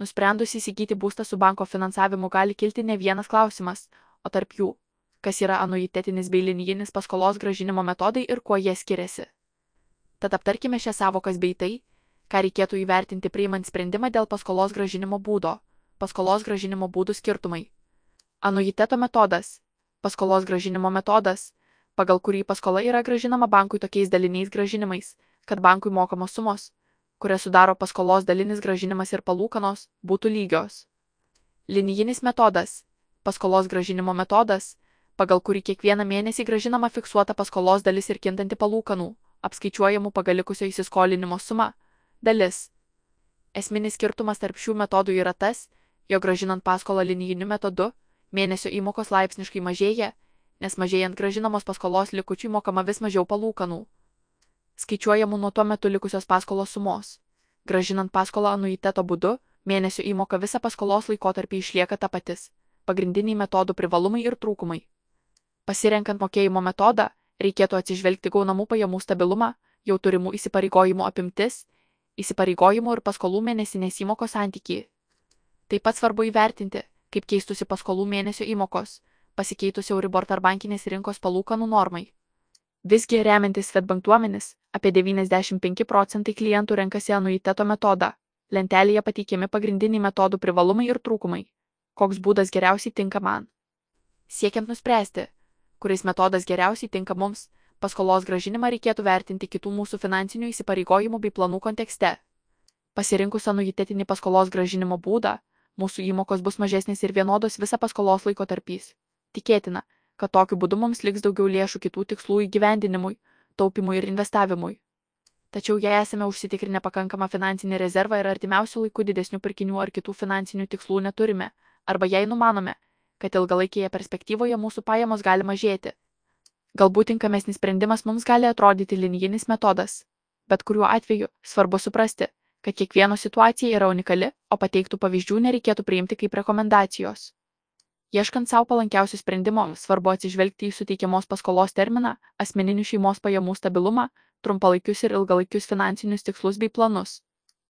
Nusprendus įsigyti būstą su banko finansavimu gali kilti ne vienas klausimas, o tarp jų, kas yra anuitetinis bei linijinis paskolos gražinimo metodai ir kuo jie skiriasi. Tad aptarkime šias savokas bei tai, ką reikėtų įvertinti priimant sprendimą dėl paskolos gražinimo būdo. Paskolos gražinimo būdų skirtumai. Anuiteto metodas. Paskolos gražinimo metodas, pagal kurį paskola yra gražinama bankui tokiais daliniais gražinimais, kad bankui mokamos sumos, kurias sudaro paskolos dalinis gražinimas ir palūkanos, būtų lygios. Linijinis metodas - paskolos gražinimo metodas, pagal kurį kiekvieną mėnesį gražinama fiksuota paskolos dalis ir kintanti palūkanų, apskaičiuojamų pagal likusio įsiskolinimo sumą, dalis. Esminis skirtumas tarp šių metodų yra tas, jog gražinant paskolą linijiniu metodu, mėnesio įmokos laipsniškai mažėja, nes mažėjant gražinamos paskolos likučiui mokama vis mažiau palūkanų skaičiuojamų nuo tuo metu likusios paskolos sumos. Gražinant paskolą anuiteto būdu, mėnesio įmoka visą paskolos laikotarpį išlieka ta patis. Pagrindiniai metodų privalumai ir trūkumai. Pasirenkant mokėjimo metodą, reikėtų atsižvelgti gaunamų pajamų stabilumą, jau turimų įsipareigojimų apimtis, įsipareigojimų ir paskolų mėnesinės įmokos santykį. Taip pat svarbu įvertinti, kaip keistusi paskolų mėnesio įmokos, pasikeitusi Euribor tarbankinės rinkos palūkanų normai. Visgi remiantis Svetbank duomenis, apie 95 procentai klientų renkasi anuiteto metodą. Lentelėje pateikiami pagrindiniai metodų privalumai ir trūkumai. Koks būdas geriausiai tinka man? Siekiant nuspręsti, kuris metodas geriausiai tinka mums, paskolos gražinimą reikėtų vertinti kitų mūsų finansinių įsipareigojimų bei planų kontekste. Pasirinkus anuitetinį paskolos gražinimo būdą, mūsų įmokos bus mažesnės ir vienodos visą paskolos laiko tarpys. Tikėtina, kad tokiu būdu mums liks daugiau lėšų kitų tikslų įgyvendinimui, taupimui ir investavimui. Tačiau jei esame užsitikrinę pakankamą finansinį rezervą ir artimiausių laikų didesnių pirkinių ar kitų finansinių tikslų neturime, arba jei numanome, kad ilgalaikėje perspektyvoje mūsų pajamos gali mažėti. Galbūt tinkamesnis sprendimas mums gali atrodyti linijinis metodas, bet kuriuo atveju svarbu suprasti, kad kiekvieno situacija yra unikali, o pateiktų pavyzdžių nereikėtų priimti kaip rekomendacijos. Ieškant savo palankiausių sprendimo, svarbu atsižvelgti į suteikiamos paskolos terminą, asmeninių šeimos pajamų stabilumą, trumpalaikius ir ilgalaikius finansinius tikslus bei planus.